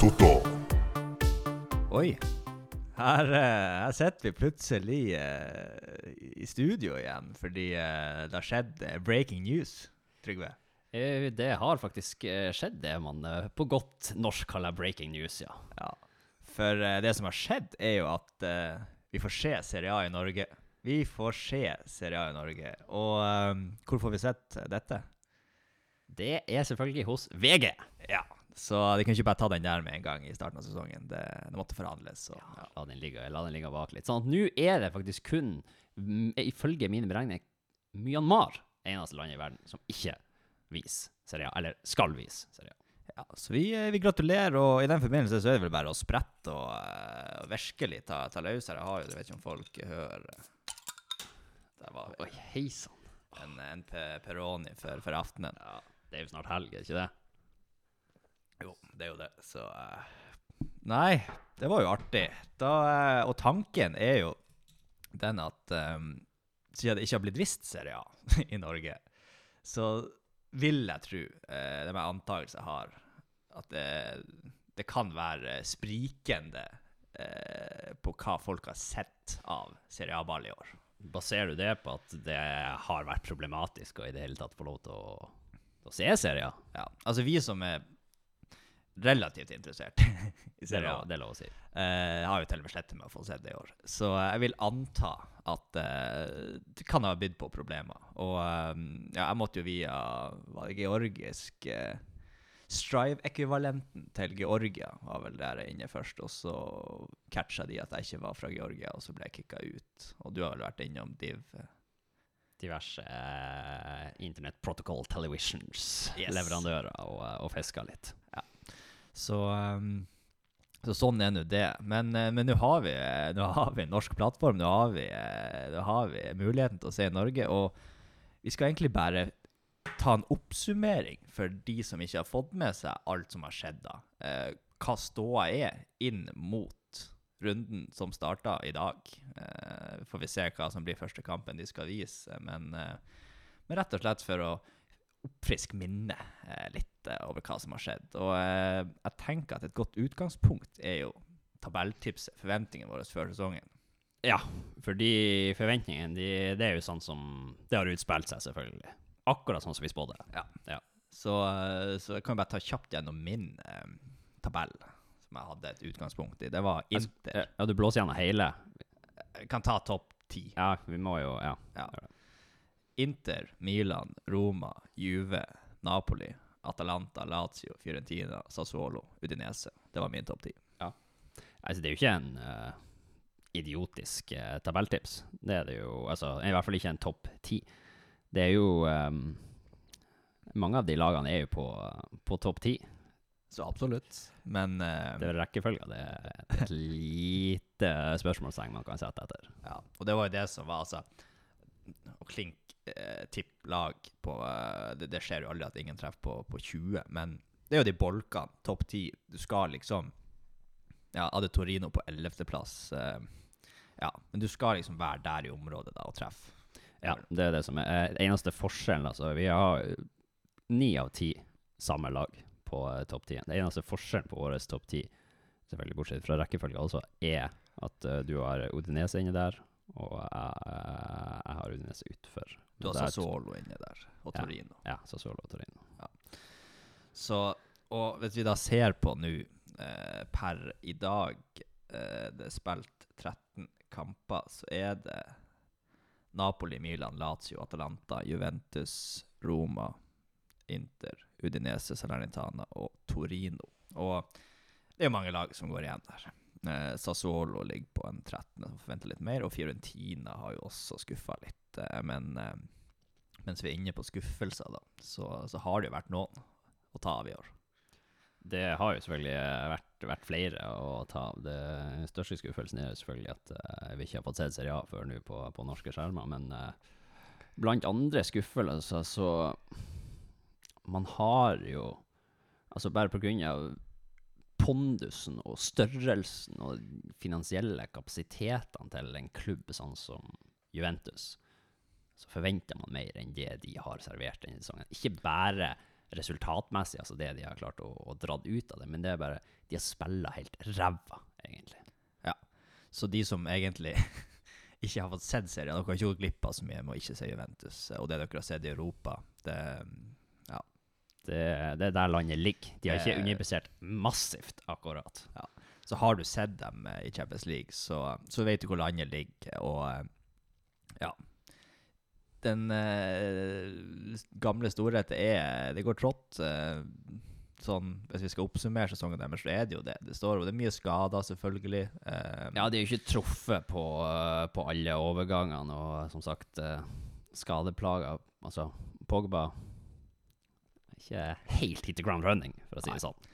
Total. Oi. Her, eh, her sitter vi plutselig uh, i studio igjen fordi uh, det har skjedd breaking news, Trygve. Eh, Det har faktisk skjedd, det man på godt norsk kaller breaking news, ja. Ja. For uh, det som har skjedd, er jo at vi får se Serie A i Norge. Vi får se Serie A i Norge. Og hvor får vi sett dette? Det er selvfølgelig hos VG. Ja. Så de kunne ikke bare ta den der med en gang i starten av sesongen. Det, det måtte forhandles. Så, ja. La den ligge, la den ligge bak litt. Sånn at nå er det faktisk kun, ifølge mine beregninger, Myanmar eneste landet i verden som ikke viser Serie A, eller skal vise Serie A. Ja, så vi, eh, vi gratulerer, og i den forbindelse så er det vel bare å sprette og, eh, og virkelig ta, ta løs her. Jeg har jo, jeg vet ikke om folk hører Der var vi. Oi, hei sann. En, en pe- Peroni for, for aftenen. Ja, det er jo snart helg, er det ikke det? Jo, det er jo det, så eh, Nei, det var jo artig. Da, eh, og tanken er jo den at um, siden det ikke har blitt vist Serie A i Norge, så vil jeg tro, eh, det med antakelse jeg har, at det, det kan være sprikende eh, på hva folk har sett av Serie A-ball i år. Baserer du det på at det har vært problematisk å i det hele tatt få lov til å, å se serier? Ja, altså vi som er relativt interessert i er Serie A, det er lov å si. Eh, jeg har jo til og med slettet med å få sett det i år. Så jeg vil anta at eh, det kan ha bydd på problemer. Og eh, ja, jeg måtte jo via var det georgisk eh, Strive-ekvivalenten til Georgia var vel der inne først. Og så catcha de at jeg ikke var fra Georgia, og så ble jeg kicka ut. Og du har vel vært innom Div? Diverse eh, Internet Protocol Televisions, Yes. og, og fiska litt. Så, um, så sånn er nå det. Men eh, nå har vi har vi en norsk plattform. Nå har vi, eh, har vi muligheten til å se Norge. Og vi skal egentlig bare ta en oppsummering for de som ikke har fått med seg alt som har skjedd da. Eh, hva ståa er inn mot runden som starta i dag. Eh, får vi se hva som blir første kampen de skal vise. Men, eh, men rett og slett for å oppfriske minnet eh, litt eh, over hva som har skjedd. Og eh, jeg tenker at et godt utgangspunkt er jo tabelltipset, forventningene våre før sesongen. Ja, fordi forventningene, de, det er jo sånn som Det har utspilt seg, selvfølgelig. Akkurat sånn som vi spådde. Ja. Ja. Så, eh, så jeg kan bare ta kjapt gjennom min eh, tabell, som jeg hadde et utgangspunkt i. Det var Inter. Ja, du blåser gjennom hele. Jeg kan ta topp ti. Ja, vi må jo Ja. Ja. Inter, Milan, Roma, Juve, Napoli, Atalanta, Lazio, Fiorentina, Sassuolo, Udinese. Det var min topp ti. Altså, det er jo ikke en uh, idiotisk uh, tabelltips. Det er det jo Altså, i hvert fall ikke en topp ti. Det er jo ehm, Mange av de lagene er jo på, på topp ti. Så absolutt. Men uh, Det er rekkefølga. Det er et lite spørsmålstegn man kan sette etter. Ja, og det var jo det som var altså Å klinke eh, tipp lag på eh, det, det skjer jo aldri at ingen treffer på, på 20, men det er jo de bolkene, topp 10. Du skal liksom Ja, hadde Torino på 11.-plass. Eh, ja, men du skal liksom være der i området da og treffe. Ja, det er det som er eh, eneste forskjellen. Altså, vi har ni av ti samme lag på eh, topp ti. Det eneste forskjellen på årets topp ti, selvfølgelig bortsett fra rekkefølge, altså, er at uh, du har Odinese inni der, og jeg, jeg har Udinese utfor. Du har Sassuolo inni der, og Torino. Ja, Sassuolo og Torino. Så, og hvis vi da ser på nå, eh, per i dag eh, det er spilt 13 kamper, så er det Napoli, Milan, Lazio, Atalanta, Juventus, Roma, Inter, Udinese, Salernitana og Torino. Og det er jo mange lag som går igjen der. Eh, Sassuolo ligger på en 13. som forventer litt mer, og Fiorentina har jo også skuffa litt. Eh, men eh, mens vi er inne på skuffelser, da, så, så har det jo vært noen å ta av i år. Det har jo selvfølgelig vært, vært flere å ta av. Den største skuffelsen er jo selvfølgelig at eh, vi ikke har fått sett Serie A før nå på, på norske skjermer. Men eh, blant andre skuffelser så Man har jo Altså bare av pondusen og størrelsen og finansielle kapasitetene til en klubb sånn som Juventus, så forventer man mer enn det de har servert denne sesongen. Ikke bare resultatmessig, altså det de har klart å, å dratt ut av det, men det er bare De har spilla helt ræva, egentlig. Så de som egentlig ikke har fått sett serien, dere har ikke gått glipp av så mye med å ikke se Juventus. Og det dere har sett i Europa, det Det, det er der landet ligger. De har ikke Det- underprestert massivt, akkurat. Så har du sett dem eh, i Champions League, så, så vet du hvor landet ligger. Og eh, ja Den eh, gamle storhet er Det går trått. eh, sånn, hvis vi skal oppsummere sesongen deres, så er det jo det. Det står det er mye skader, selvfølgelig. eh, Ja, de er jo ikke truffet på, eh, på alle overgangene, og som sagt, eh, skadeplager Altså, Pogba ikke helt hit the ground running, for å si det sånn.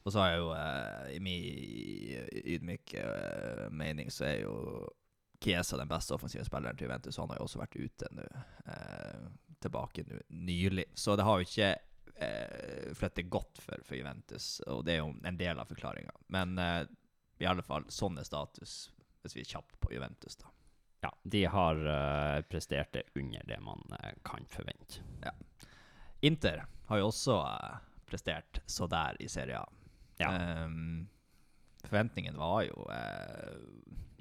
Og så har jeg jo, eh, i min ydmyke eh, mening, så er jo Kiesa den beste offensive spilleren til Juventus. Han har jo også vært ute nå, eh, tilbake nå, nylig. Så det har jo ikke eh, flyttet godt for, for Juventus, og det er jo en del av forklaringa. Men eh, i alle fall, sånn er status, hvis vi er kjapt på Juventus, da. Ja, de har eh, prestert det under det man eh, kan forvente. Inter har jo også eh, prestert så der i Serie A. Ja. Um, forventningen var jo uh,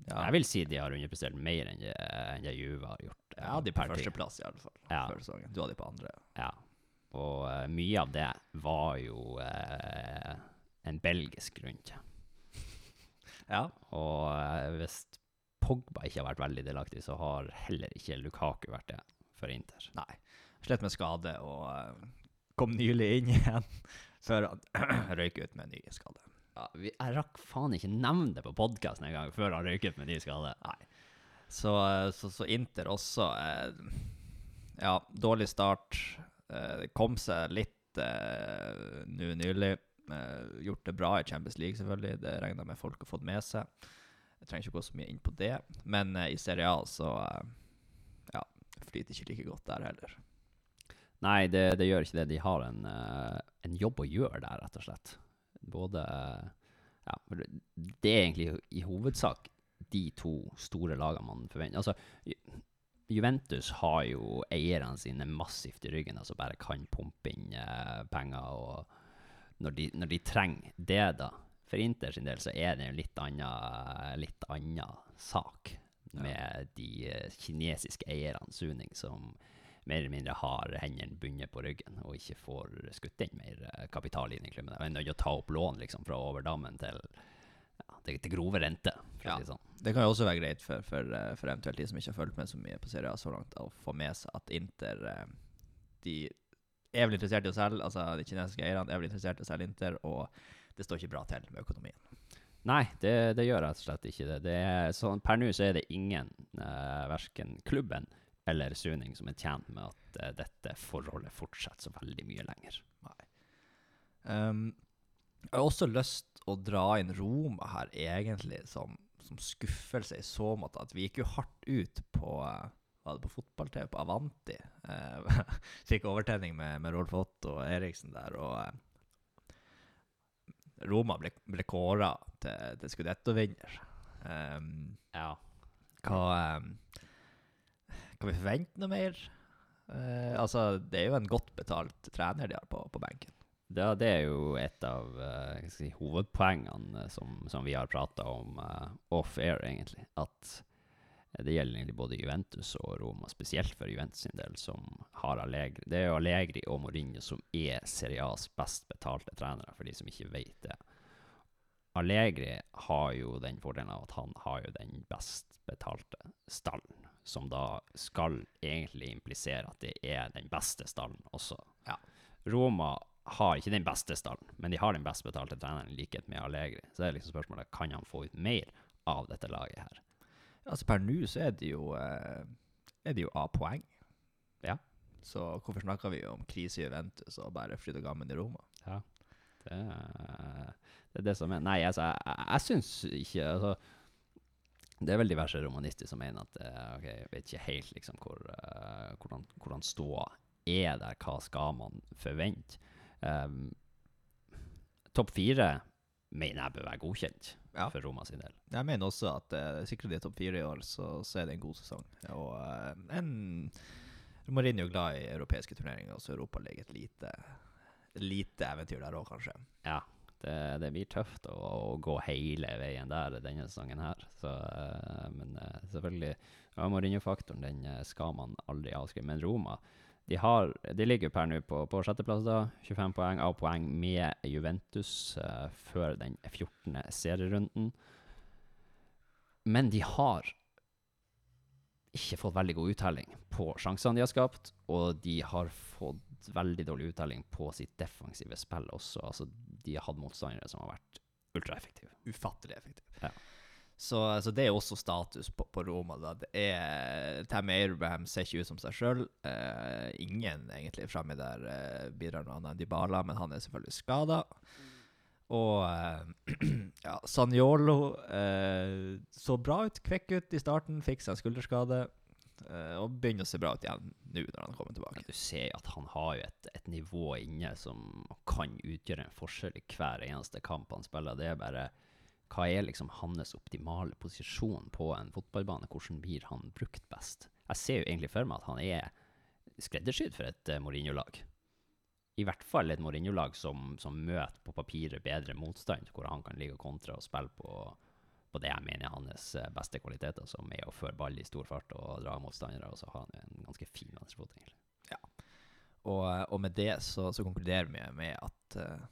ja, Jeg vil si de har underprestert mer enn det, enn det Juve har gjort. Ja, Jeg hadde de på førsteplass, i alle fall. Ja. Før sesongen. Du hadde de på andre. Ja. Og uh, mye av det var jo uh, en belgisk grunn. Ja. Og uh, hvis Pogba ikke har vært veldig delaktig, så har heller ikke Lukaku vært det for Inter. Nei. Slett med skade og eh, kom nylig inn igjen før han røyk ut med en ny skade. Ja, vi, jeg rakk faen ikke nevne det på podkasten engang før han røyk ut med ny skade. Nei. Så, eh, så, så Inter også eh, Ja, dårlig start. Eh, kom seg litt eh, nå nylig. Eh, gjort det bra i Champions League, selvfølgelig. Det regner jeg med folk har fått med seg. Jeg trenger ikke gå så mye inn på det. Men i Serie A så ja, flyter ikke like godt der heller. Nei, det, det gjør ikke det. De har en, eh, en jobb å gjøre der, rett og slett. Både Ja, det- er egentlig i hovedsak de to store lagene man forventer. Altså, Juventus har jo eierne sine massivt i ryggen, altså bare kan pumpe inn eh, penger. og når de, når de trenger det, da For Inter sin del så er det en litt annen, litt annen sak med de eh, kinesiske eierne, Suning, som mer eller mindre har hendene bundet på ryggen og ikke får skutt inn mer eh, kapital inn i klubben. De er nødt til å ta opp lån liksom, fra overdammen til, ja, til, til grove rente, Ja. si det sånn. Det kan jo også være greit for, for, eh, for eventuelt de som ikke har fulgt med så mye på Serie A så langt, å få med seg at Inter eh, De er vel interessert i å selge, altså de kinesiske eierne er vel interessert i å selge Inter, og det står ikke bra til med økonomien. Nei, det, det gjør rett og slett ikke det. det er, så, per nå så er det ingen, uh, verken klubben eller Suning, som er tjent med at uh, dette forholdet fortsetter så veldig mye lenger. Um, jeg har også lyst å dra inn Roma her, egentlig, som, som skuffelse i så måte at vi gikk jo hardt ut på uh, var det på fotball-TV, på Avanti. Eh, fikk overtenning med, med Rolf Otto og Eriksen der, og eh, Roma ble, ble kåra til, til Scudetto-vinner. Um, Ja. hva um, Kan vi forvente noe mer? Eh, altså, det er jo en godt betalt trener de har på, på benken. Det, det er jo et av uh, si, hovedpoengene eh, som, som vi har prata om uh, off-air, egentlig. At eh, det gjelder egentlig både Juventus og Roma, spesielt for Juventus sin del, som har Allegri. Det er jo Allegri og Mourinho som er Serie A's best betalte trenere, for de som ikke vet det. Allegri har jo den fordelen av at han har jo den best betalte stallen, som da skal egentlig implisere at det er den beste stallen også. Ja. Roma har ikke den beste stallen, men de har den best betalte treneren i likhet med Allegri. Så det er liksom spørsmålet kan han få ut mer av dette laget her. Altså Per nå så er det jo eh, Er det jo A-poeng. Ja. Så hvorfor snakker vi om krise i Juventus og bare fryd og gammen i Roma? Ja, det er det, er det som er Nei, altså, jeg, jeg, jeg syns ikke altså, Det er vel diverse romanister som mener at uh, ok, jeg vet ikke helt liksom hvor, uh, hvordan, hvordan ståa er der, hva skal man forvente? Um, Topp fire mener jeg bør være godkjent Ja. for Roma sin del. Jeg mener også at uh, sikrer de topp fire i år, så, så er det en god sesong. Og uh, en Mourinho er glad i europeiske turneringer, så Europa ligger et lite, lite eventyr der òg, kanskje. Ja, det, det blir tøft å, å gå hele veien der denne sesongen her. Så, eh, men eh, selvfølgelig, ja, Mourinho-faktoren den eh, skal man aldri avskrive. Men Roma de, har, de ligger per nå på, på sjetteplass, da. 25 poeng av poeng med Juventus uh, før den 14. serierunden. Men de har ikke fått veldig god uttelling på sjansene de har skapt, og de har fått veldig dårlig uttelling på sitt defensive spill også. Altså, de har hatt motstandere som har vært ultraeffektive. Ufattelig effektive. Ja. Så, så det er også status på, på Roma. da. Det er, Tammy Abraham ser ikke ut som seg sjøl. Eh, ingen egentlig framme der eh, bidrar noe annet enn Dybala, men han er selvfølgelig skada. Og eh, ja, Sanjolo eh, så bra ut, kvekk ut i starten, fikk seg en skulderskade. Eh, og begynner å se bra ut igjen nå når han kommer tilbake. Du ser at han har jo et, et nivå inne som kan utgjøre en forskjell i hver eneste kamp han spiller. Det er bare hva er liksom hans optimale posisjon på en fotballbane? Hvordan blir han brukt best? Jeg ser jo egentlig for meg at han er skreddersydd for et uh, Mourinho-lag. I hvert fall et Mourinho-lag som, som møter på papiret bedre motstand, hvor han kan ligge og kontre og spille på, på det jeg mener er hans eh, beste kvaliteter, som er å føre ball i stor fart og dra motstandere, og så har han en ganske fin venstrefot, egentlig. Og, eh, og med det så, så konkluderer vi med at uh,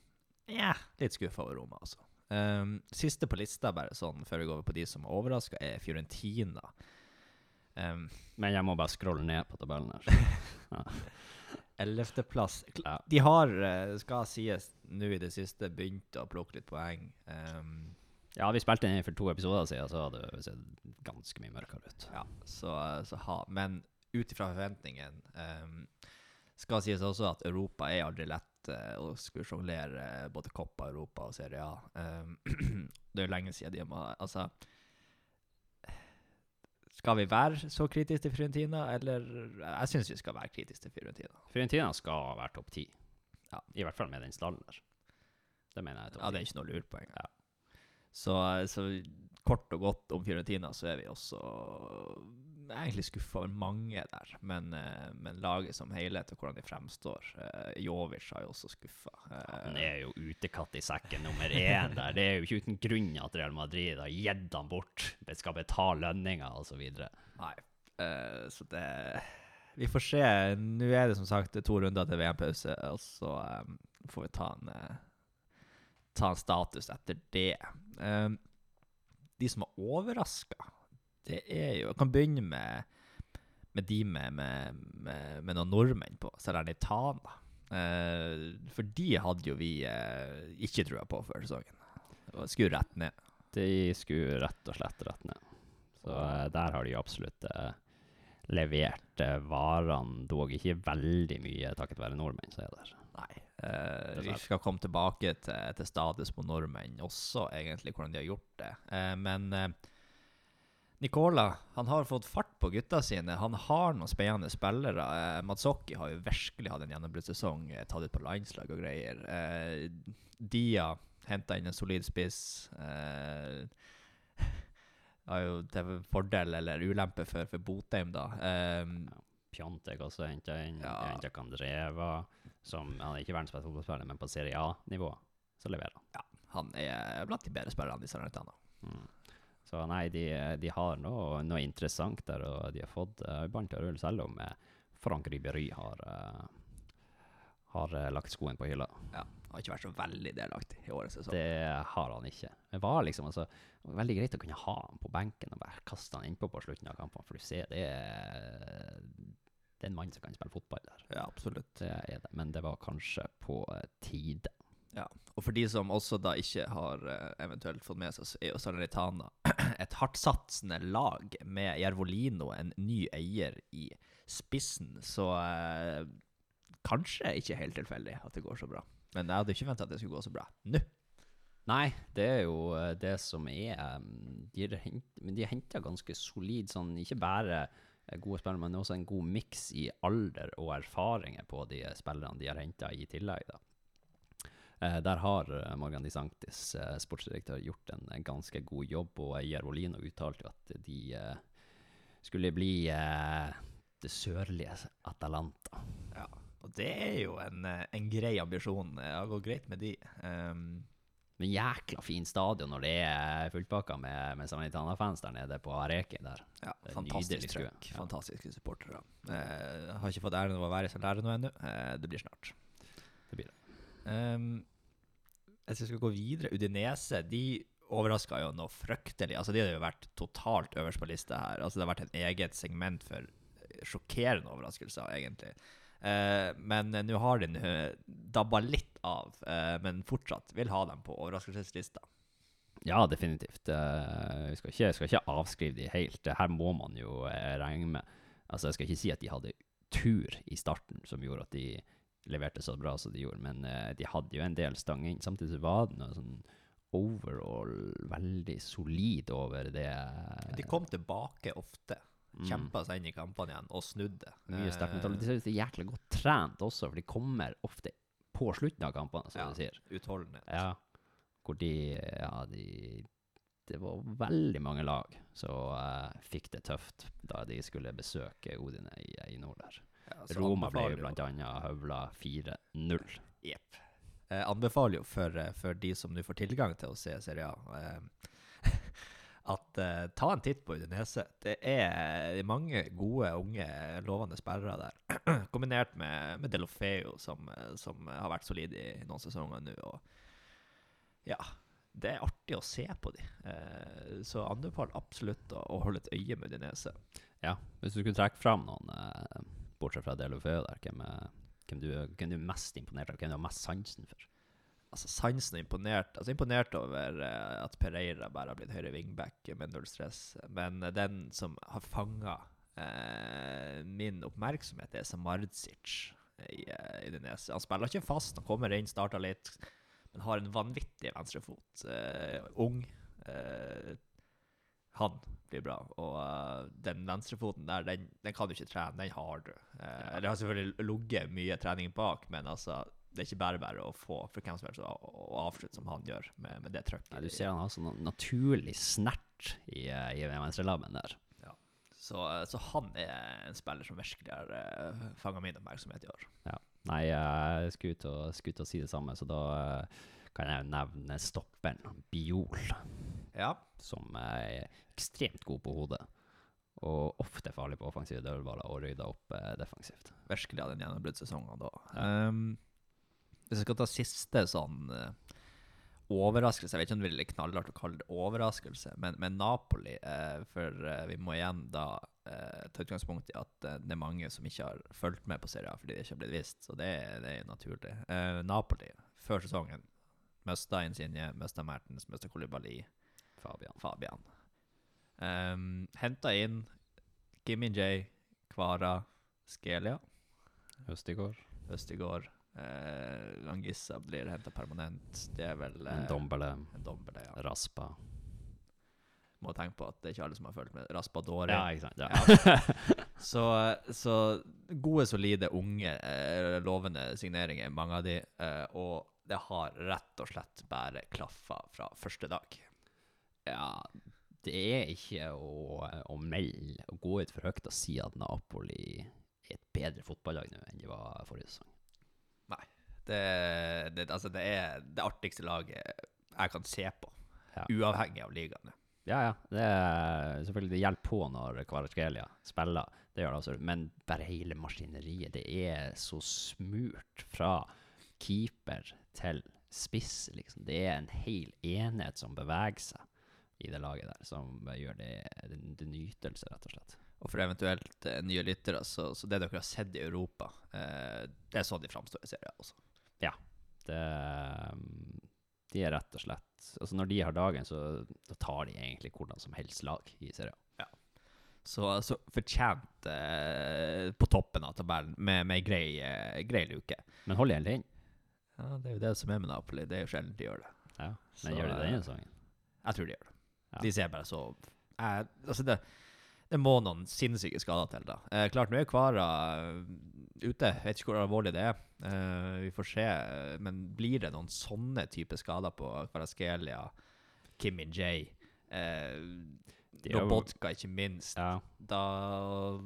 yeah, litt skuffa over Roma, altså. Um, siste på lista, bare sånn før vi går over på de som er overraska, er Fiorentina. Um, Men jeg må bare scrolle ned på tabellen her. Ellevteplass. Ja. De har, eh, skal sies, nå i det siste begynt å plukke litt poeng. Um, Ja, vi spilte inn for to episoder siden, så hadde det sett ganske mye mørkere ut. Ja, så, så ha. Men ut ifra forventningen um, skal sies også at Europa er aldri lett uh, å skulle sjonglere både Coppa Europa og Serie A. Um, det er jo lenge siden de har Altså Skal vi være så kritiske til Fiorentina, eller Jeg syns vi skal være kritiske til Fiorentina. Fiorentina skal være topp ti. Ja. I hvert fall med den stallen der. Det mener jeg er Ja, det er ikke noe lurt poeng. Ja. Så, så kort og godt om Fiorentina, så er vi også egentlig skuffa over mange der. Men, eh, men laget som helhet og hvordan de fremstår uh, Jovic har jo også skuffa. Han er jo utekatt i sekken nummer én der. Det er jo ikke uten grunn at Real Madrid har gitt han bort. Det skal betale lønninger osv. Nei. eh, så det Vi får se. Nå er det som sagt to runder til VM-pause, og så eh, får vi ta en, eh, ta en status etter det. Um, de som er overraska, det er jo Jeg kan begynne med, med de med, med, med, noen nordmenn på Salernitana. Uh, for de hadde jo vi uh, ikke trua på før sesongen. Skulle rett ned. De skulle rett og slett rett ned. Så uh, der har de absolutt eh, levert varene, dog ikke veldig mye takket være nordmenn som er der. Eh, vi skal komme tilbake til, til status på nordmenn også, egentlig, hvordan de har gjort det. Eh, men eh, Nicola han har fått fart på gutta sine. Han har noen spennende spillere. Eh, Mazzocchi har jo virkelig hatt en gjennombruddssesong, tatt ut på landslag og greier. Eh, Dia henta inn en solid spiss. Eh, har jo til fordel eller ulempe for, for Botheim, da. Eh, Pjontek også henta inn. Ja. Henta Kandreva, som han er ikke verdens beste fotballspiller, men på Serie A-nivå så leverer han. Ja, han er blant de bedre spillerne i Salernitana. Mm. Så nei, de, de har noe, noe interessant der, og de har fått uh, ballen til å rulle, selv om eh, Frank Ribery har, uh, har eh, lagt skoen på hylla. Ja, har ikke vært så veldig delaktig i årets sesong. Det har han ikke. Det var liksom altså, veldig greit å kunne ha han på benken og bare kaste han innpå på slutten av kampen, for du ser det er, det er en mann som kan spille fotball der. Ja, absolutt. Det er det, men det var kanskje på eh, tide. Ja. Og for de som også da ikke har eh, eventuelt fått med seg, så er jo Salernitana et hardtsatsende lag med Jervolino, en ny eier, i spissen. Så eh, kanskje ikke helt tilfeldig at det går så bra. Men jeg hadde ikke venta at det skulle gå så bra nå. Nei, det er jo eh, det som er De har men de har henta ganske solid sånn, ikke bare gode spillere, men også en god miks i alder og erfaringer på de eh, spillerne de har henta i tillegg. Eh, der har eh, Morgan Di Sanctis, eh, sportsdirektør, gjort en en, ganske god jobb, og Jervolino uttalte at de eh, skulle bli eh, det sørlige Atalanta. Ja. Og det er jo en, eh, en grei ambisjon. Det har gått greit med de. Um, Men jækla fin stadion når det er fullpakka med, med Salernitana-fans der nede på Areki der. ja, fantastisk trøkk. Ja. Fantastiske supportere. Eh, har ikke fått æren av å være i Salerno ennå. Eh, det blir snart. Det blir det. Um, jeg skal gå videre Udinese de overraska jo noe fryktelig. Altså, de har jo vært totalt øverst på lista her. Altså, det har vært en eget segment for sjokkerende overraskelser, egentlig. Eh, men eh, nå har de dabba litt av, eh, men fortsatt vil ha dem på overraskelseslista. Ja, definitivt. Eh, Vi skal ikke, skal ikke avskrive de helt. Det her må man jo eh, regne med. Altså, jeg skal ikke si at de hadde tur i starten som gjorde at de leverte så bra som de gjorde, men eh, de hadde jo en del stang inn. Samtidig så var det noe sånn overall veldig solid over det. De kom tilbake ofte. Mm. Kjempa seg inn i kampene igjen og snudde. Mye sterkt mentalitet. De er jæklig godt trent også, for de kommer ofte på slutten av kampene, som Ja. du sier. Utholdenhet. Ja, hvor de Ja, de Det var veldig mange lag som uh, fikk det tøft da de skulle besøke Odine i, i nord der. Ja, Roma ble jo blant annet høvla 4-0. Jepp. Jeg anbefaler jo for, eh, for de som nå får tilgang til å se Serie A, eh, at uh, ta en titt på Udinese. Det er mange gode, unge, lovende spillere der. Kombinert med, med Delofeo, som, som har vært solid i noen sesonger nå. Og ja, det er artig å se på de. Uh, så anbefaler absolutt å, å holde et øye med Udinese. Ja, hvis du skulle trekke fram noen, uh, bortsett fra Delofeo der, hvem, hvem, du, hvem du er mest imponert av, hvem du har mest sansen for? Altså sansen er imponert. Altså imponert over uh, at Pereira bare har blitt høyre wingback med null stress. Men uh, den som har fanga uh, min oppmerksomhet, er Samardzic i Udinese. Han spiller ikke fast, han kommer inn, starter litt, men har en vanvittig venstrefot. Eh, ung. Eh, han blir bra. Og eh, den venstrefoten der, den, den kan du ikke trene, den har du. Eh, Det har selvfølgelig ligget mye trening bak, men altså det er ikke bare bare å få frekvensvekst og, og avslutte som han gjør med, med det trøkket. Ja, du ser han har sånn naturlig snert i, eh, i venstrelammen der. Så, så han er en spiller som virkelig har uh, fanga min oppmerksomhet i år. Ja. Nei, jeg skulle ut, og, skulle til å si det samme, så da eh, kan jeg jo nevne stopperen Biol, Ja. som er ekstremt god på hodet. Og ofte farlig på offensive dødballer og rydda opp eh, defensivt. Virkelig hadde en gjennombruddssesong da. Um, hvis jeg skal ta siste sånn eh, overraskelse Jeg vet ikke om det blir knallhardt å kalle det overraskelse, men, men Napoli eh, For eh, vi må igjen da eh, ta utgangspunkt i at eh, det er mange som ikke har fulgt med på serien fordi det ikke har blitt vist, så det, det er naturlig. Eh, Napoli, før sesongen, mista Insigne, mista Mertens, mista Kolibali. Fabian. Fabian. Um, Henta inn Kimmy J, Kvara, Skelia, Østigård. Østigård. Uh, Langissa blir henta permanent. Det er vel eh, En Dombele. en dombele, ja. Raspa. Må tenke på at det er ikke alle som har fulgt med. Raspa Raspadori. Ja, ikke sant. Ja. Så, så gode, solide, unge, eh, lovende signeringer, mange av de. eh, og det har rett og slett bare klaffa fra første dag. ja, det er ikke å, å melde å gå ut for høyt og si at Napoli er et bedre fotballag nå enn de var forrige sesong. Det, det, altså det er det artigste laget jeg kan se på, Ja. uavhengig av ligaene. Ja, ja. Det er, selvfølgelig det hjelper på når Kvaratskhelia spiller, det gjør det også. Men bare hele maskineriet, det er så smurt fra keeper til spiss, liksom. Det er en hel enhet som beveger seg i det laget der, som gjør det, det nytelse, rett og slett. Og for eventuelt eh, nye lyttere, så, så det dere har sett i Europa, eh, det er sånn de framstår i serien også. Det, de er rett og slett Altså Når de har dagen, så da tar de egentlig hvordan som helst lag i serien. Så, så fortjent eh, på toppen av tabellen med, med ei grei, eh, grei luke. Men hold igjen inn. Ja, det er jo det som er med Napoli. Det er jo sjelden de gjør det. Ja. Så, Men gjør de det eh, denne sesongen? Jeg tror de gjør det. Ja. De ser bare så eh, Altså, det, det må noen sinnssyke skader til, da. Eh, klart, nå er Kvara eh, ute. Jeg vet ikke hvor alvorlig det er. Eh, vi får se. Men blir det noen sånne type skader på Kvaraskelia, Kimmy J, eh, Lobotka ikke minst, Ja. da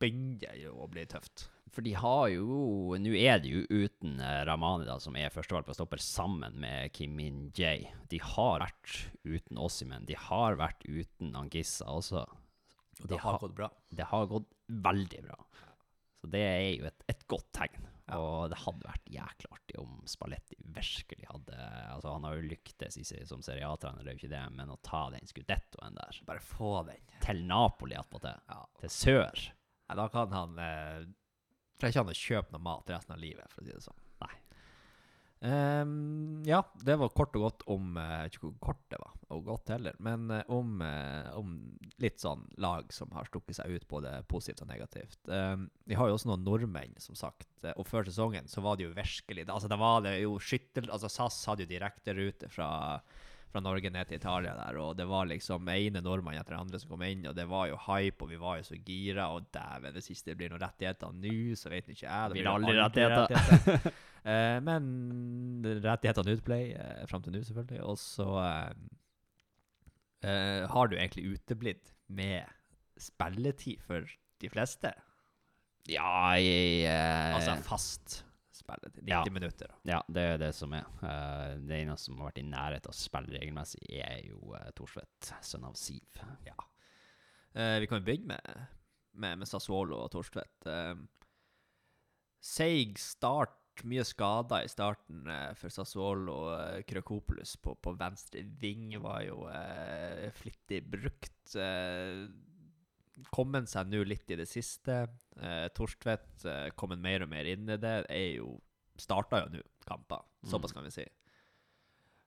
begynner det jo å bli tøft. For de har jo Nå er de jo uten eh, Ramani, da, som er førstevalg på stopper, sammen med Kim Min Jae. De har vært uten Ossimen. De har vært uten Angissa også. Og det har gått bra. Det har gått veldig bra. Så det er jo et, et godt tegn. Og det hadde vært jækla artig om Spalletti virkelig hadde Altså, han har jo lyktes i, som Serie A-trener, det er jo ikke det, men å ta den skudettoen der Bare få den. til Napoli attpåtil, Ja. til sør Nei, da kan han eh, Trenger ikke han å kjøpe noe mat resten av livet, for å si det sånn. Ehm, ja, det var kort og godt om eh, ikke hvor kort det var, og godt heller, men eh, om, eh, om litt sånn lag som har stukket seg ut, både positivt og negativt. Um, vi har jo også noen nordmenn, som sagt, og før sesongen så var det jo virkelig Altså, da var det jo skyttel... Altså, SAS hadde jo direkterute fra fra Norge ned til Italia der, og det var liksom ene nordmann etter andre som kom inn, og det var jo hype, og vi var jo så gira, og dæven, det siste blir noen rettigheter nå, så vet ikke jeg. Det blir aldri rettigheter. rettigheter. Eh, men rettighetene utblei eh, fram til nå, selvfølgelig, og så eh, eh, har du egentlig uteblitt med spilletid for de fleste. Ja, jeg eh, Altså fast spilletid. 90 ja. minutter. da. Ja, det er det som er. Eh, det eneste som har vært i nærhet av å spille regelmessig, er jo uh, Thorstvedt, sønn av Siv. Ja. Eh, vi kan jo begynne med, med, med Sassuolo og Torstvedt. Uh, Seig start, mye skader i starten eh, for Sassuolo. og Krøkopoulos på, på venstre ving var jo eh, flittig brukt. Eh, kommet seg nå litt i det siste. Eh, Torstvedt eh, kommet mer og mer inn i det. Er jo Starta jo nå kamper, såpass kan vi si.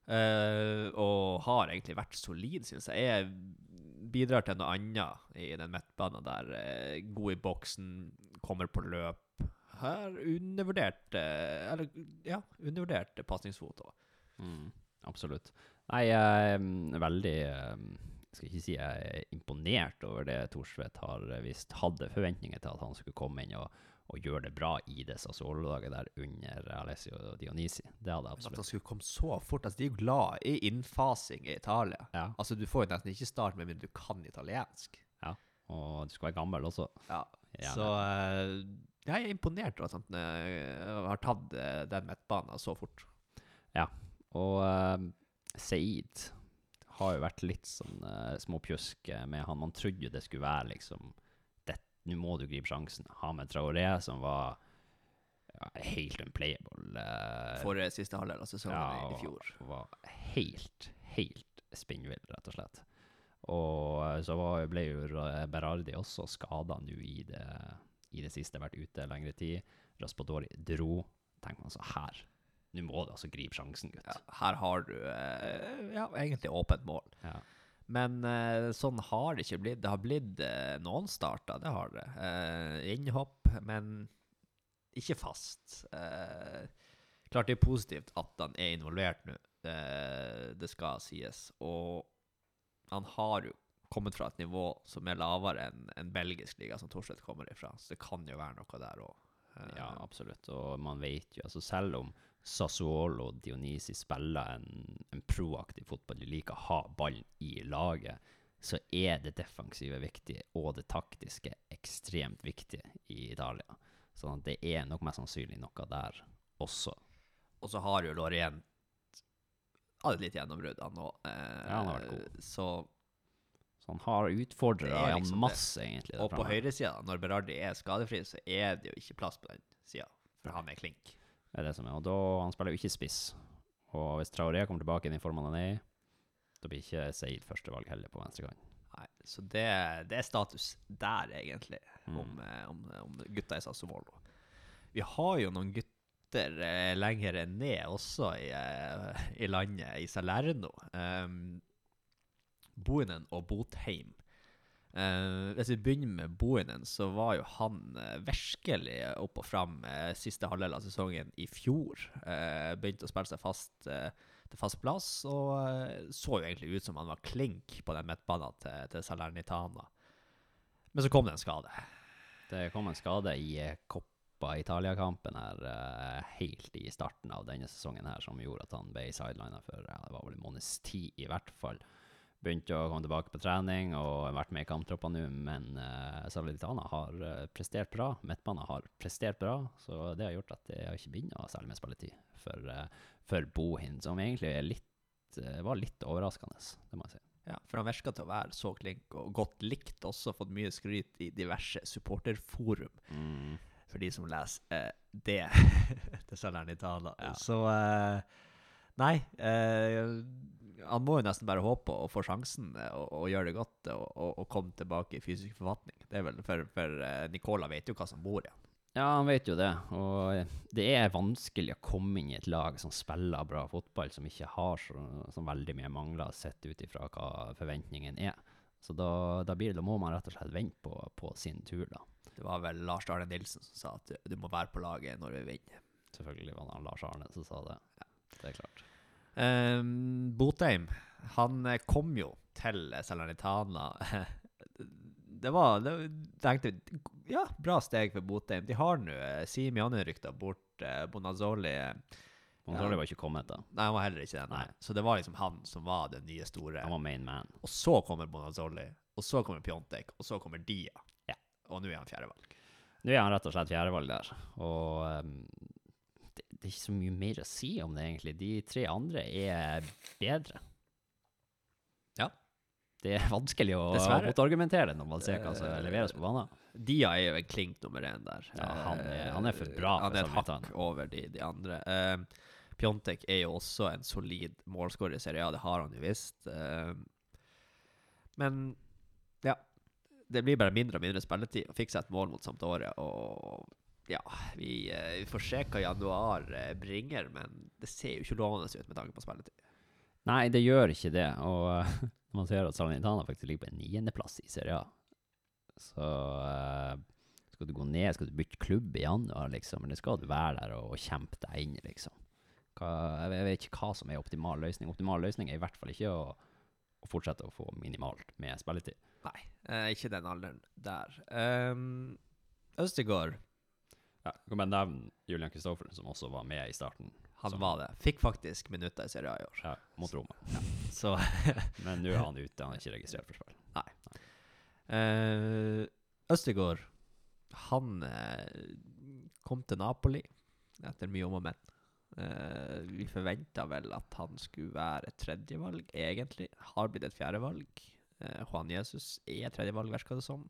Eh, og har egentlig vært solid, syns jeg. Jeg bidrar til noe annet i den midtbanen der. eh, god i boksen, kommer på løp. Har undervurdert Eller, ja, undervurdert pasningsfot. Mm, absolutt. Nei, jeg er mm, veldig jeg Skal ikke si jeg er imponert over det Thorsvedt har eh, visst hadde forventninger til at han skulle komme inn og, og gjøre det bra i det Sassuolo-laget der under Alessio Dionisi. Det hadde jeg At han skulle komme så fort. Altså, de er jo glad i innfasing i Italia. Ja, Altså, Du får jo nesten ikke start med mindre du kan italiensk. Ja, og du skal være gammel også. Ja. Gjerne. Så eh, jeg er imponert over at han eh, har tatt eh, den midtbanen så fort. Ja, Og uh, Saeed har jo vært litt sånn uh, småpjusk med han. Man trodde jo det skulle være liksom Nå må du gripe sjansen. Ha med Traoré, som var ja, helt unplayable. Uh, For siste halvdel av sesongen i, i fjor. og var helt, helt spinnvill, rett og slett. Og så var, ble jo Berardi også skada nå i det, i det siste, vært ute lengre tid. Raspadori dro. Tenk man så her. Nå må du altså gripe sjansen, gutt. Ja, her har du eh, ja, egentlig åpent mål. Ja. Men eh, sånn har det ikke blitt. Det har blitt eh, noen starter, det har det. Eh, innhopp, men ikke fast. Eh, klart det er positivt at han er involvert nå, eh, det skal sies. Og han har jo kommet fra et nivå som er lavere enn en belgisk liga, som Thorstvedt kommer ifra. Så det kan jo være noe der òg. Ja, absolutt. Og man vet jo, altså selv om Sassuolo og Dionisi spiller en, en proaktiv fotball, de liker å ha ballen i laget, så er det defensive viktig, og det taktiske ekstremt viktig i Italia. At det er nok mest sannsynlig noe der også. Og så har jo Lorient hatt litt gjennombrudd, han òg. Eh, Ja, han har vært god. Så, Så han har utfordret liksom ja, liksom det. masse, egentlig. og på høyresida, når Berardi er skadefri, så er det jo ikke plass på den sida. For han er klink. Det er det som er. Og da, han spiller jo ikke spiss. Og hvis Traoré kommer tilbake i den formen han er i, da blir ikke Seid førstevalg heller på venstrekant. Nei, så det, det er status der, egentlig, Mm. om, eh, om, om gutta i Sassuolo. Vi har jo noen gutter eh, lenger ned også i, eh, i landet, i Salerno. Um, Bohinen og Botheim. Uh, hvis vi begynner med Bohinen, så var jo han uh, virkelig opp og fram uh, siste halvdel av sesongen i fjor. Begynte å spille seg fast til fast plass, og så jo egentlig ut som han var klink på den midtbanen til, til Salernitana. Men så kom det en skade. Det kom en skade i Coppa Italia-kampen her helt i starten av denne sesongen her, som gjorde at han ble sidelina for ja, det var vel en måneds tid i hvert fall. Begynte å komme tilbake på trening og har vært med i kamptroppene nå, men uh, Salernitana har uh, prestert bra. Midtbanen har prestert bra, så det har gjort at det har ikke begynt noe særlig med spilletid for, uh, for Bohin, som egentlig litt, uh, var litt overraskende, det må jeg si. Ja, for han virker til å være så klink og godt likt. Også fått mye skryt i diverse supporterforum, Mm. for de som leser eh, det til Salernitana. Ja. Så eh, Nei. Eh, han må jo nesten bare håpe å få sjansen eh, og, og gjøre det godt og, og, og komme tilbake i fysisk forfatning. Det er vel For, for eh, Nicola vet jo hva som bor i han. Ja, han vet jo det. Og det er vanskelig å komme inn i et lag som spiller bra fotball, som ikke har så, så veldig mye mangler sett ut ifra hva forventningen er. Så da, da, blir det, da må man rett og slett vente på, på sin tur, da. Det var vel Lars Arne Nilsen som sa at du, du må være på laget når vi vinner. Selvfølgelig var det Lars Arne som sa det. Ja. Det er klart. Um, Botheim, han eh, kom jo til Salernitana. det var det, tenkte Ja, bra steg for Botheim. De har nå eh, Simi er rykta bort. Eh, Bonazzoli eh, Ja. var ikke kommet da. Nei, han var heller ikke det. Så det var liksom han som var den nye store. Han var main man. Og så kommer Bonazzoli, og så kommer Pjontek, og så kommer Dia. Ja. Og nå er han fjerdevalg. Nå er han rett og slett fjerdevalg der, og ehm, det, er ikke så mye mer å si om det, egentlig. De tre andre er bedre. Ja. Det er vanskelig å Dessverre. motargumentere når man ser hva som Eh, leveres på banen. Dia er jo en klink nummer én der. Ja, han er- Eh, han er for bra Han er et hakk over de, de andre. Uh, Pjontek er jo også en solid målskårer i Serie A, det har han jo visst. Uh, men ja, det blir bare mindre og mindre spilletid. å fikk seg et mål mot Sampdoria, og ja, vi, eh, vi får se hva januar eh, bringer, men det ser jo ikke lovende ut med tanke på spilletid. Nei, det gjør ikke det, og uh, man ser at Salernitana faktisk ligger på en niendeplass i Serie A. Så uh, skal du gå ned, skal du bytte klubb i januar, liksom, eller skal du være der og, og kjempe deg inn, liksom? Hva, jeg, vet, ikke hva som er optimal løsning. Optimal løsning er i hvert fall ikke å, å fortsette å få minimalt med spilletid. Nei, uh, ikke den alderen der. Um, Østegård, Ja, kan bare nevne Julian Kristoffer, som også var med i starten. han som- var det. Fikk faktisk minutter i Serie A i år. Ja, mot Roma. Så Men nå er han ute, han er ikke registrert for spill. Eh, Østegård, han uh, kom til Napoli etter mye om og men. Uh, vi forventa vel at han skulle være et tredjevalg, egentlig. Har blitt et fjerdevalg. Uh, Juan Jesus er tredjevalg, virker det som.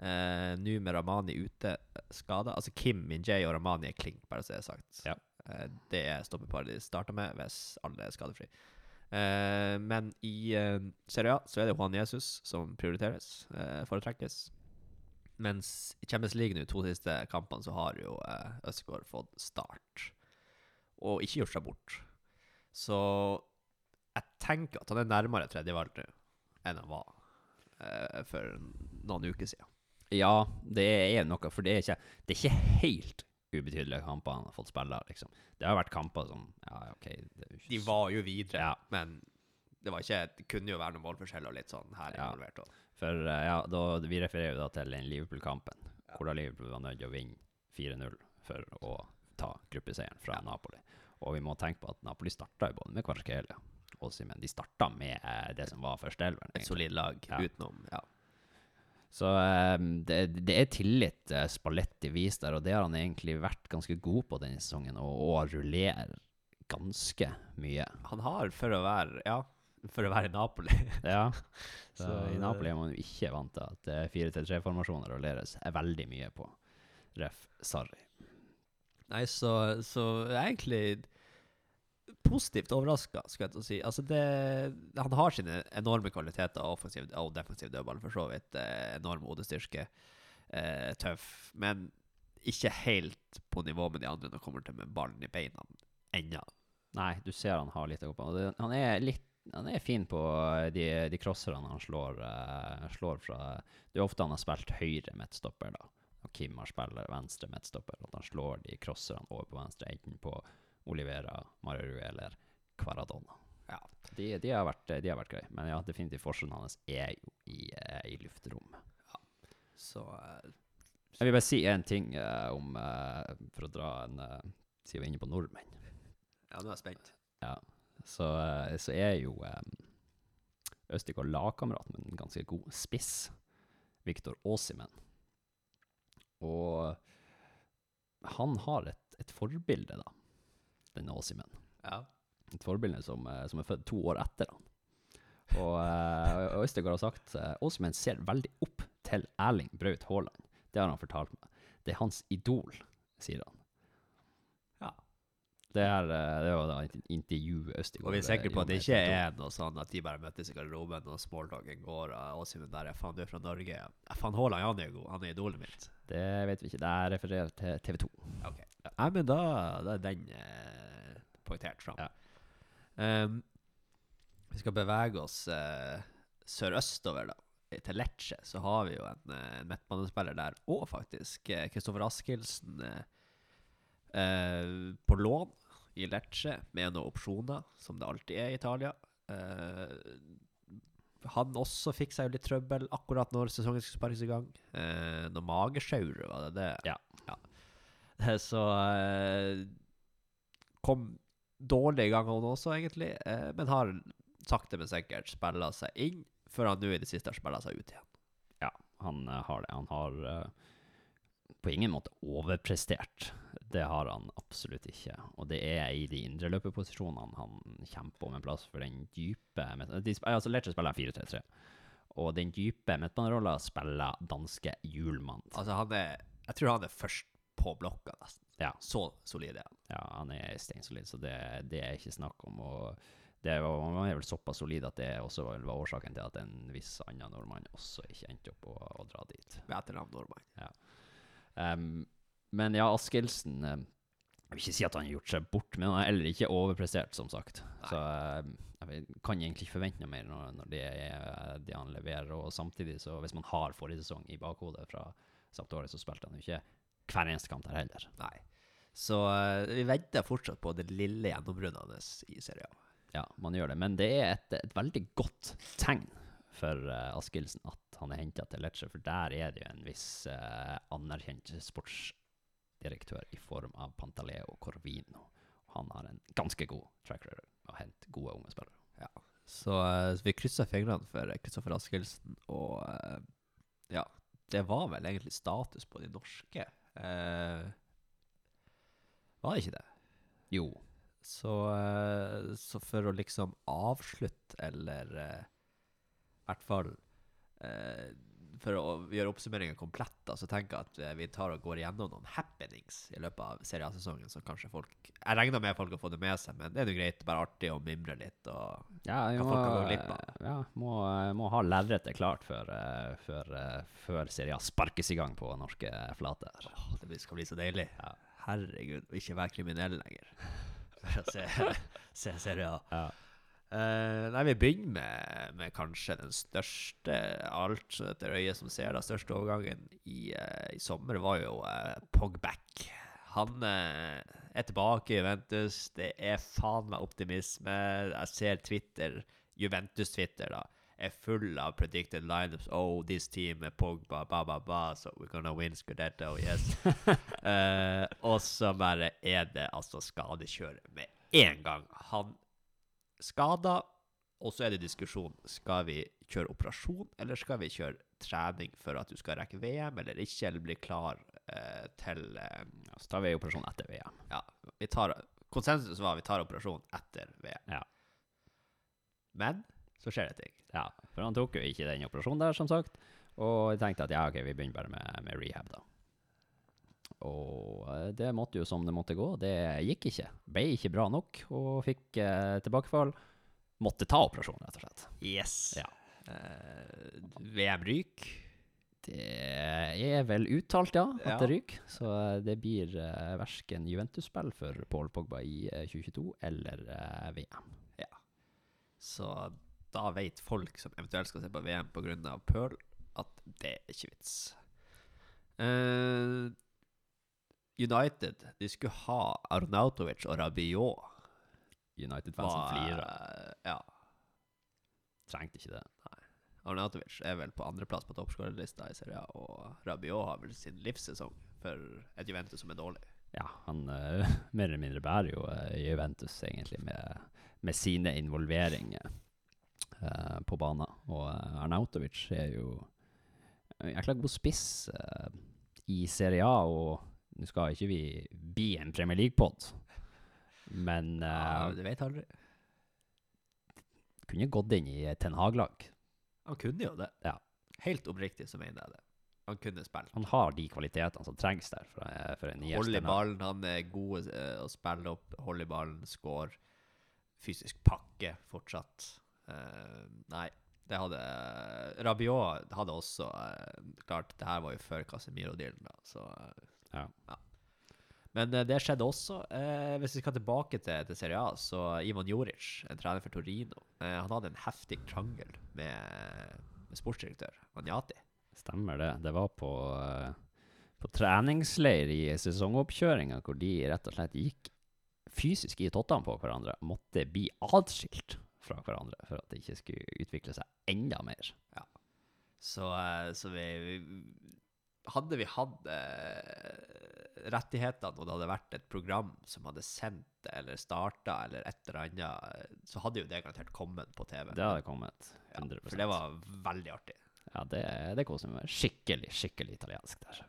Eh, Nå med Ramani ute skada. Altså Kim, Minjay og Ramani er klink, bare så det er sagt. Ja. Uh, det er stoppeparet de starta med, hvis alle er skadefri. Uh, men i uh, Serie A så er det Juan Jesus som prioriteres, foretrekkes. Mens i Champions League nå, to siste kampene, så har jo eh, Østegård fått start. Og ikke gjort seg bort. Så jeg tenker at han er nærmere tredjevalg nå enn han var eh, for noen uker siden. Ja, det er noe, for det er ikke, det er ikke helt ubetydelige kamper han har fått spille. Liksom. Det har vært kamper som Ja, OK det ikke De var jo videre, Ja. men det, var ikke, det kunne jo være noen målforskjell og litt sånn her Ja. involvert. også. For eh, ja, da, vi refererer jo da til den Liverpool-kampen, hvor da Liverpool var nødt til å vinne 4-0 for å ta gruppeseieren fra Napoli. Og vi må tenke på at Napoli starta både med Kvarskelia og Simen. De starta med eh, det som var førsteelveren. Et solid lag Ja. utenom. Ja. Så eh, det, det er tillit uh, Spalletti viser der, og det har han egentlig vært ganske god på denne sesongen, og, og rullerer ganske mye. Han har, for å være Ja, for å være i Napoli Ja, så, Så i Napoli er man jo ikke vant til at eh, 4-3-formasjoner rulleres er veldig mye på. Ref. Sarri. Nei, så, så egentlig positivt overraska, skal jeg til å si. Altså det, han har sine enorme kvaliteter, offensiv og defensiv dødball, for så vidt. Eh, enorm hodestyrke. Eh, tøff. Men ikke helt på nivå med de andre når det kommer til med ballen i beina ennå. Nei, du ser han har litt å gå på. Han er litt han er fin på de, de crosserne han slår, uh, slår fra Det er ofte han har spilt høyre midtstopper, da. Og Kim har spilt venstre midtstopper. At han slår de crosserne over på venstre, enten på Olivera, Mario eller Kvaradona. Ja. De, de, har vært, de har vært greie. Men ja, definitivt forskjellen hans er jo i, eh, i luftrommet. Så eh, Jeg vil bare si én ting uh, om uh, For å dra en uh, Siden vi er inne på nordmenn. ja, nå er jeg spent. Ja, så, så er jo um, Østigård lagkamerat med en ganske god spiss, Viktor Åsimen. Og han har et, et forbilde, da, denne Åsimen. Ja. Et forbilde som, eh, som er født to år etter han. Og uh, Østigård har sagt uh, Åsimen ser veldig opp til Erling Braut Haaland. Det har han fortalt meg. Det er hans idol, sier han. Ja. Det er, eh, det var da et intervju Østegård Og vi er sikre på at det ikke med TV 2. er noe sånn at de bare møttes i garderoben og smalltalken går, og Åsimen er faen, du er fra Norge. Faen, Haaland, han er god. Han er idolet mitt. Det vet vi ikke. Det er referert til TV 2. Ok. ja, men da, da er den eh, poengtert fram. Ja. Um, vi skal bevege oss uh, sørøstover, da. Til Lecce så har vi jo en, eh, en midtbanespiller der òg, faktisk. Kristoffer Askildsen eh, eh, på lån i Lecce med noen opsjoner, som det alltid er i Italia. Uh, han også fikk seg jo litt trøbbel akkurat når sesongen skulle sparkes i gang. Eh, noe magesjau, var det det? Ja. ja. Så eh, kom dårlig i gang han også, egentlig. Eh, men har sakte, men sikkert spilla seg inn, før han nå i det siste har spilla seg ut igjen. Ja, han eh, har det. Han har eh, på ingen måte overprestert. Det har han absolutt ikke. Og det er i de indre løperposisjonene han kjemper om en plass for den dype de, altså Lecce spiller 4-3-3. Og den dype midtbanerolla spiller danske Hjulmann. Altså, han er Jeg tror han er først på blokka, nesten. Ja. Så solid er han. Ja, han er steinsolid, så det, det er ikke snakk om. Og det var, han er vel såpass solid at det også var årsaken til at en viss annen nordmann også ikke endte opp å, å dra dit. Med etternavn nordmann. Um, men ja, Askildsen Jeg vil ikke si at han har gjort seg bort, men han er heller ikke overprestert, som sagt. Så um, jeg kan egentlig ikke forvente noe mer når, når det er det han leverer. Og samtidig, så hvis man har forrige sesong i bakhodet fra Sampdoria, så spilte han jo ikke hver eneste kamp der heller. Nei. Så eh, vi venter fortsatt på det lille gjennombruddet hans i Serie A. Ja, man gjør det. Men det er et, et veldig godt tegn for uh, Askildsen at han er henta til Lecce, for der er det jo en viss uh, anerkjent sportsdirektør i form av Pantaleo Corvino. Og han har en ganske god track record hent gode unge spillere. Så, uh, så vi krysser fingrene for Kristoffer Askildsen, og uh, ja, det var vel egentlig status på de norske. Eh, var det ikke det? Jo, Så, eh, så for å liksom avslutte, eller eh, i hvert fall eh, For å gjøre oppsummeringen komplett, da, så tenker jeg at eh, vi tar og går igjennom noen happenings i løpet av seriesesongen, så kanskje folk Jeg regner med folk har fått det med seg, men det er jo greit, bare artig å mimre litt. og ja, Hva folk kan gå glipp av. ja, må, må ha lerretet klart før, eh, før, eh, før serien sparkes i gang på norske flater. Åh, det skal bli så deilig. Ja. Herregud, ikke være kriminell lenger. For å se, se serien. Ja. Eh, nei, vi begynner med, med kanskje den største alt etter øyet som ser den største overgangen i, uh, i sommer, var jo uh, Pogback. Han er tilbake i Juventus. Det er faen meg optimisme. Jeg ser Twitter, Juventus-Twitter, da, er full av predicted lineups. Oh, this team er Pogba, ba, ba, ba, so we're gonna win Scudetto, yes. Og så bare er det altså skadekjøret med en gang. Han skada, og så er det diskusjon. Skal vi kjøre operasjon, eller skal vi kjøre trening for at du skal rekke VM eller ikke, eller bli klar eh, til eh, Så tar vi operasjon etter VM. Ja, vi tar Konsensus var vi tar operasjon etter VM. Ja. Men så skjer det ting. Ja, for han tok jo ikke den operasjonen der, som sagt. Og jeg tenkte at ja, ok, vi begynner bare med, med rehab, da. Og eh, det måtte jo som det måtte gå. Det gikk ikke. Ble ikke bra nok, og fikk eh, tilbakefall. Måtte ta operasjon, rett og slett. Yes. Ja. Eh, VM ryk. Det er vel uttalt, ja, at Ja. det ryker. Så eh, det blir uh, verken Juventus-spill for Paul Pogba i eh, 2022 eller eh, VM. Så da vet folk som eventuelt skal se på VM pga. Pearl, at det er ikke vits. Eh, United de skulle ha Arnautovic og Rabiot. United-fansen flirer. Ja. Trengte ikke det. Arnautovic er vel på andreplass på toppskårerlista i Serie A, og Rabiot har vel sin livssesong for et Juventus som er dårlig. Ja, han uh, mer eller mindre bærer jo uh, Juventus egentlig med, med sine involveringer. uh, på banen. Og Arnautovic er jo en jækla god spiss i Serie A, og nå skal ikke vi bli en Premier League-pod, men Ja, eh, du vet aldri. kunne gått inn i Ten Hag-lag. Han kunne jo det. Ja. Helt oppriktig så mener jeg det. Han kunne spilt. Han har de kvalitetene som trengs der for, eh, for en Hold i ballen, han er god eh, å spille opp. Hold i ballen, score. Fysisk pakke fortsatt. Uh, nei, det hadde Rabiot hadde også uh, Klart, det her var jo før Casemiro-dealen, da, så eh, Ja. Men eh, det skjedde også. Eh, hvis vi skal tilbake til, til Serie A, så Ivan Joric, en trener for Torino, eh, han hadde en heftig krangel med, med sportsdirektør Anjati. Stemmer det. Det var på, eh, på treningsleir i sesongoppkjøringa hvor de rett og slett gikk fysisk i tottene på hverandre. Måtte bli atskilt fra hverandre for at det ikke skulle utvikle seg enda mer. Så, eh, så vi, vi Hadde vi hatt eh, rettighetene, og det hadde vært et program som hadde sendt eller starta, eller et eller annet, eh, så hadde jo det garantert kommet på TV. Det hadde kommet. ja, 100 For det var veldig artig. Ja, det, det koser meg. Skikkelig, skikkelig italiensk der.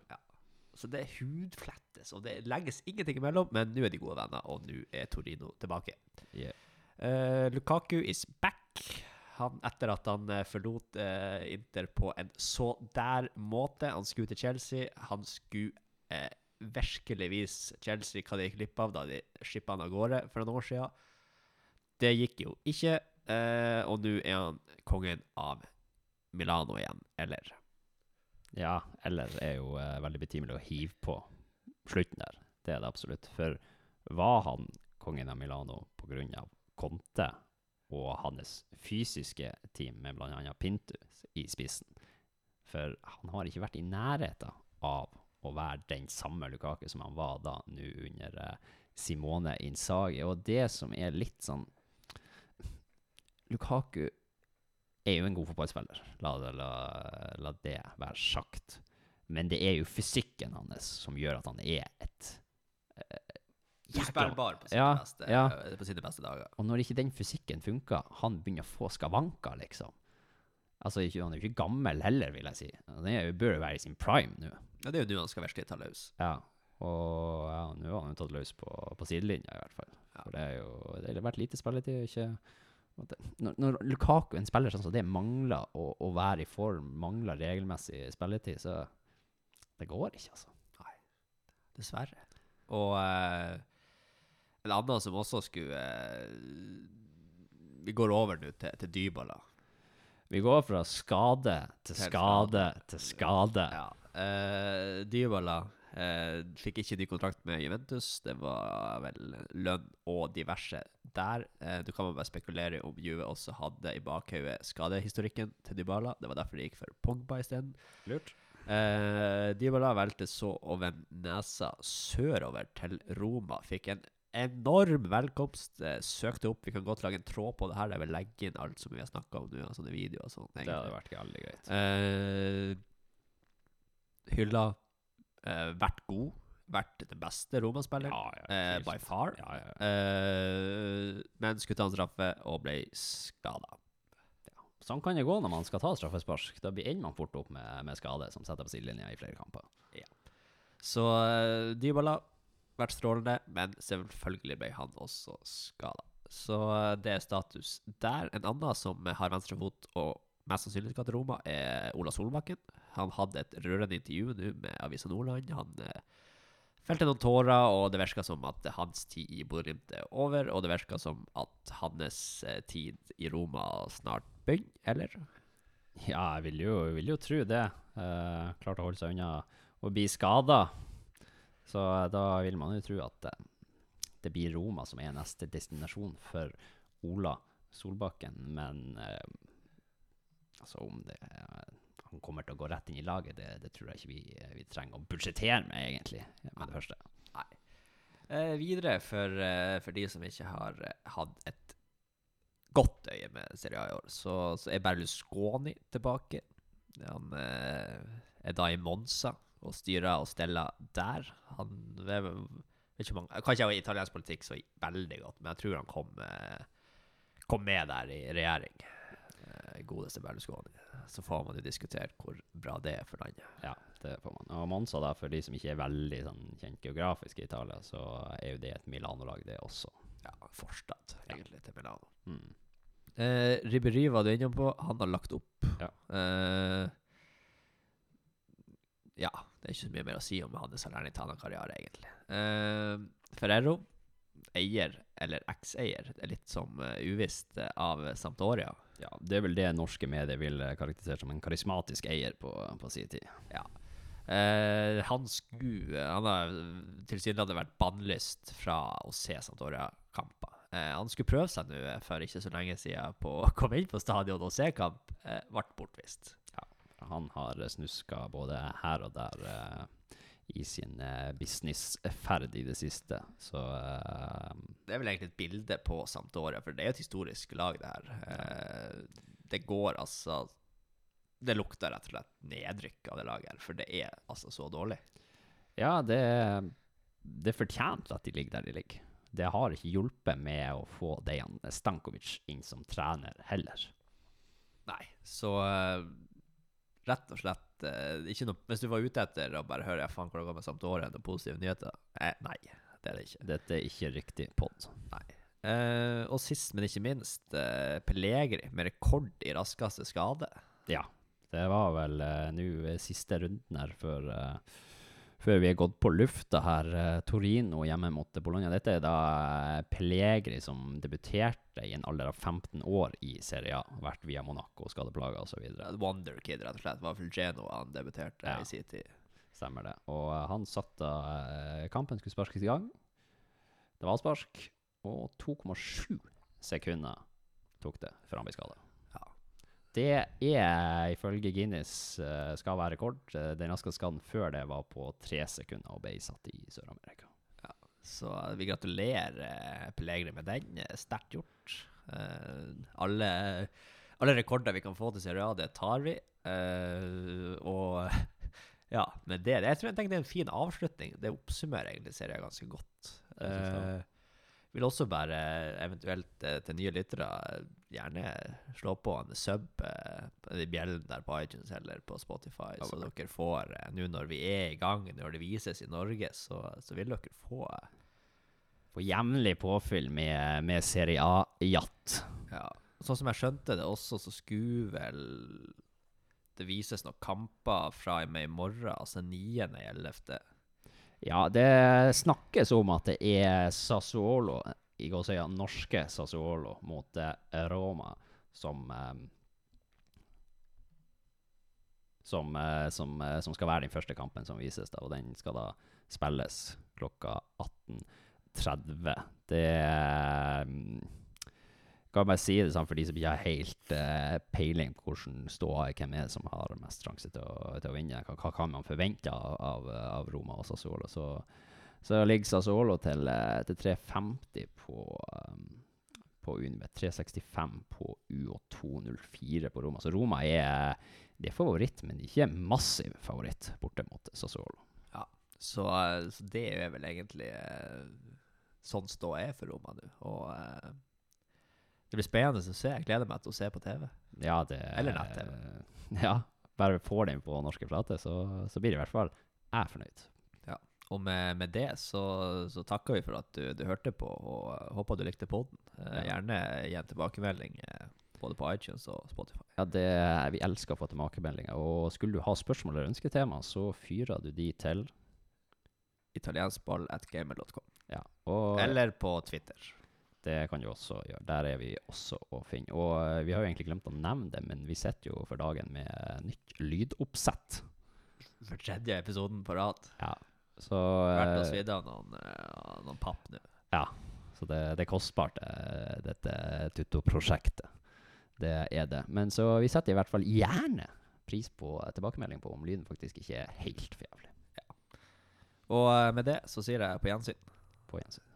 Så det hudflettes, og det legges ingenting imellom, men nå er de gode venner, og nå er Torino tilbake. Yeah. Uh, Lukaku is back. Han, etter at han eh, forlot eh, Inter på en så der måte. Han skulle til Chelsea. Han skulle eh, virkelig vise Chelsea hva de gikk glipp av da de skippa han av gårde for noen år siden. Det gikk jo ikke, eh, og nå er han kongen av Milano igjen, eller? Ja, eller er jo eh, veldig betimelig å hive på slutten der. Det er det absolutt. For var han kongen av Milano pga. Conte og hans fysiske team med bl.a. Pintu i spissen? For han har ikke vært i nærheten av å være den samme Lukaku som han var da, nå under eh, Simone Insagi. Og det som er litt sånn Lukaku er jo en god fotballspiller, la, la, la det være sagt. Men det er jo fysikken hans som gjør at han er et eh, spiller bare på sine, Ja, beste, ja. på sine beste dager. Og når ikke den fysikken funker, han begynner å få skavanker, liksom. Altså, ikke, Han er jo ikke gammel heller, vil jeg si. Han er, bør jo være i sin prime nå. Ja, det er jo nå han skal virkelig ta løs. Ja. Og ja, nå har han jo tatt løs på, på sidelinja, i hvert fall. Ja. For det er jo det har vært lite spilletid. Ikke, når, når Lukaku, en spiller sånn som det, mangler å, å være i form, mangler regelmessig spilletid, så det går ikke, altså. Nei. Dessverre. Og eh, en annen som også skulle eh, Vi går over nå til, til Dybala. Vi går fra skade til skade skade. til skade. Ja. Uh, Dybala uh, fikk ikke ny kontrakt med Juventus. Det var vel lønn og diverse der. Uh, du kan bare spekulere om Juve også hadde i bakhodet skadehistorikken til Dybala. Det var derfor de gikk for Pogba isteden. Lurt. Eh, Dybala valgte så å vende nesa sørover til Roma. Fikk en enorm velkomst. Søk søkte opp. Vi kan godt lage en tråd på det her. der vil legge inn alt som vi har snakka om nå, sånne videoer og sånne ting. Det hadde vært veldig greit. Uh, hylla. Uh, vært god. Vært den beste Roma-spilleren. Ja, ja, uh, by far. Ja, ja. Eh, men skulle ta en straffe og ble skada. Sånn kan det gå når man skal ta straffespark. Da ender man fort opp med, med skade, som setter på sidelinja i flere kamper. Så Dybala vært strålende, men selvfølgelig ble han også skada. Så eh, det er status der. En annen som har venstrefot og mest sannsynlig skal til Roma, er Ola Solbakken. Han hadde et rørende intervju nå med Avisa Nordland. Han eh, felte noen tårer, og det virka som at hans tid i Bodø-Glimt er over. Og det virka som at hans eh, tid i Roma snart begynner, eller? Ja, jeg vil jo, vil jo tro det. Eh, klart å holde seg unna å bli skada. Så eh, da vil man jo tro at eh, det blir Roma som er neste destinasjon for Ola Solbakken. Men eh, altså om det han kommer til å gå rett inn i laget, det, det tror jeg ikke vi, vi trenger å budsjettere med, egentlig. Med det første. Eh, videre, for, for de som ikke har hatt et godt øye med Serie A i år, så, så er Berlusconi tilbake. Han eh, er da i Monza og styrer og steller der. Han vet, vet ikke mange, Kan ikke jeg italiensk politikk så veldig godt, men jeg tror han kom, eh, kom med der i regjering. eh, godeste Berlusconi. Så får man jo diskutert hvor bra det er for landet. Ja, det får man. Og Monza, da, for de som ikke er veldig sånn, kjent geografisk i Italia, så er jo det et Milano-lag, det også. Ja, forstad, egentlig, til Milano. Mm. Eh, Ribberi var du innom på. Han har lagt opp. Ja. Eh, ja, det er ikke så mye mer å si om hans Salernitana-karriere, egentlig. Uh, Ferrero, eier eller ekseier, det er litt som uh, uvisst uh, av Sampdoria. Ja, det er vel det norske medier vil karakterisere som en karismatisk eier på, på sin tid. Eh, han skulle Han har tilsynelatende vært bannlyst fra å se Sampdoria-kamper. Han skulle prøve seg nå for ikke så lenge siden på å komme inn på stadion og se kamp. Ble bortvist. Han har eh, snuska både her og der uh, i sin uh, businessferd i det siste, så uh, Det er vel egentlig et bilde på Sampdoria, for det er et historisk lag, det her. Eh, det går altså Det lukter rett og slett nedrykk av det laget her, for det er altså så dårlig. Ja, det, det er fortjent at de ligger der de ligger. Det har ikke hjulpet med å få Dejan Stankovic inn som trener heller. Nei, så eh, rett og slett eh, ikke noe, Hvis du var ute etter å bare høre jeg faen, hvordan går det med Sampdoria, noen positive nyheter? Eh, nei, det er det ikke. Dette er ikke riktig pod. Eh, og sist, men ikke minst, eh, Pellegri med rekord i raskeste skade. Ja, det var vel uh, nå eh, siste runden her før, eh, før vi er gått på lufta her. eh, Torino hjemme mot Bologna. Dette er da eh, Pellegri som debuterte i en alder av 15 år i Serie A. Vært via Monaco, skadeplager osv. Et Wonder Kid, rett og slett. Var vel Genoa han debuterte Ja. i sin tid. Stemmer det. Og eh, han satt da Kampen skulle sparkes i gang. Det var spark, og 2,7 sekunder tok det før han ble skada. Ja. Det er ifølge Guinness eh, skal være rekord. Eh, Den raskeste skaden før det var på tre sekunder og ble satt i Sør-Amerika. Så eh, vi gratulerer eh, med den. Sterkt gjort. Alle, alle rekorder vi kan få til Serie A, det tar vi. Og ja, med det Jeg tror jeg tenker det er en fin avslutning. Det oppsummerer egentlig Serie A ganske godt. Jeg vil også bare eventuelt til nye lyttere gjerne slå på en sub i bjellen bjellene der på iTunes eller på Spotify, så dere får eh, Nå når vi er i gang, når det vises i Norge, så, så vil dere få eh, Få jevnlig påfyll med, med Serie A-jatt. Ja. Sånn som jeg skjønte det også, så skulle vel det vises noen kamper fra og med i morgen, altså 9.11. Ja, det snakkes om at det er Sassuolo, i gåsøya norske Sassuolo, mot eh, Roma, som eh, som, eh, som, som skal være den første kampen som vises, da, og den skal da spilles klokka 18.30. Det kan bare si det sånn for de som ikke har helt uh, peiling på hvordan ståa er, hvem er det som har mest sjanse til å, til å vinne, hva, hva kan man forvente av, av, av Roma og Sassuolo, så, så ligger Sassuolo til, eh, til 350 på, um, på Unibet, 365 på U og 204 på Roma. Så Roma er, det er favoritt, men er ikke massiv favoritt borte mot Sassuolo. Så, eh, så det er vel egentlig eh, sånn ståa er for Roma nå. Og uh, det blir spennende å se. Jeg gleder meg til å se på TV. Ja, det Eller nett-TV. Ja, bare får den på norske flater, så, så blir det i hvert fall jeg fornøyd. Og med, med det så, så takker vi for at du, du hørte på, og håper du likte podden. Eh, Gjerne gi en tilbakemelding eh, både på iTunes og Spotify. Ja, det, vi elsker å få tilbakemeldinger. Og skulle du ha spørsmål eller ønsketema, så fyrer du de til Italienskball.gamer.com. ja, Eller på Twitter. Det kan du også gjøre. Der er vi også å finne. Og eh, vi har jo egentlig glemt å nevne det, men vi sitter jo for dagen med nytt lydoppsett. For tredje episoden på rad. Ja, så Vært og eh, svidd av noen, eh, noen papp nå. Ja, så det, det er kostbart, eh, dette Tutto-prosjektet. Det er det. Men så vi setter i hvert fall gjerne pris på tilbakemelding på om lyden faktisk ikke er helt for jævlig. Og eh, med det så sier jeg på gjensyn. På gjensyn.